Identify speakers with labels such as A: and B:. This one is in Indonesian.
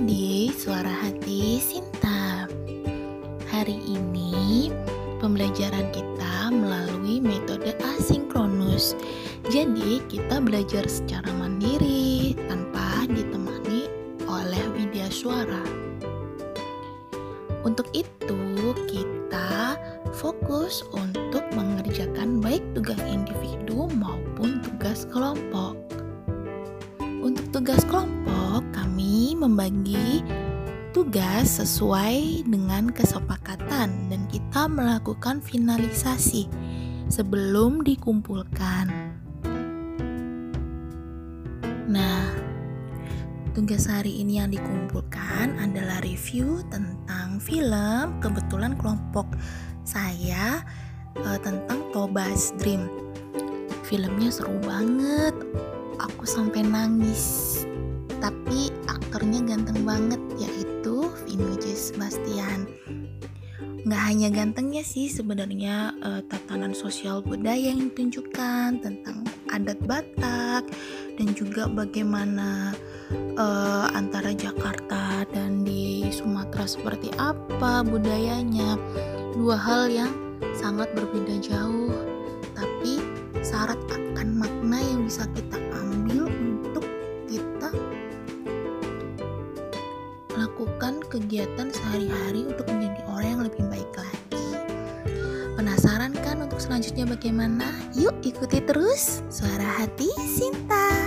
A: di Suara Hati Sinta. Hari ini pembelajaran kita melalui metode asinkronus. Jadi, kita belajar secara mandiri tanpa ditemani oleh media suara. Untuk itu, kita fokus untuk mengerjakan baik tugas individu maupun tugas kelompok. Untuk tugas kelompok membagi tugas sesuai dengan kesepakatan dan kita melakukan finalisasi sebelum dikumpulkan. Nah, tugas hari ini yang dikumpulkan adalah review tentang film. Kebetulan kelompok saya uh, tentang Tobas Dream. Filmnya seru banget. Aku sampai nangis. Banget yaitu Vino J. Sebastian. Nggak hanya gantengnya sih sebenarnya uh, tatanan sosial budaya yang ditunjukkan tentang adat Batak dan juga bagaimana uh, antara Jakarta dan di Sumatera seperti apa budayanya dua hal yang sangat berbeda jauh tapi syarat akan makna yang bisa kita melakukan kegiatan sehari-hari untuk menjadi orang yang lebih baik lagi. Penasaran kan untuk selanjutnya bagaimana? Yuk ikuti terus suara hati Sinta.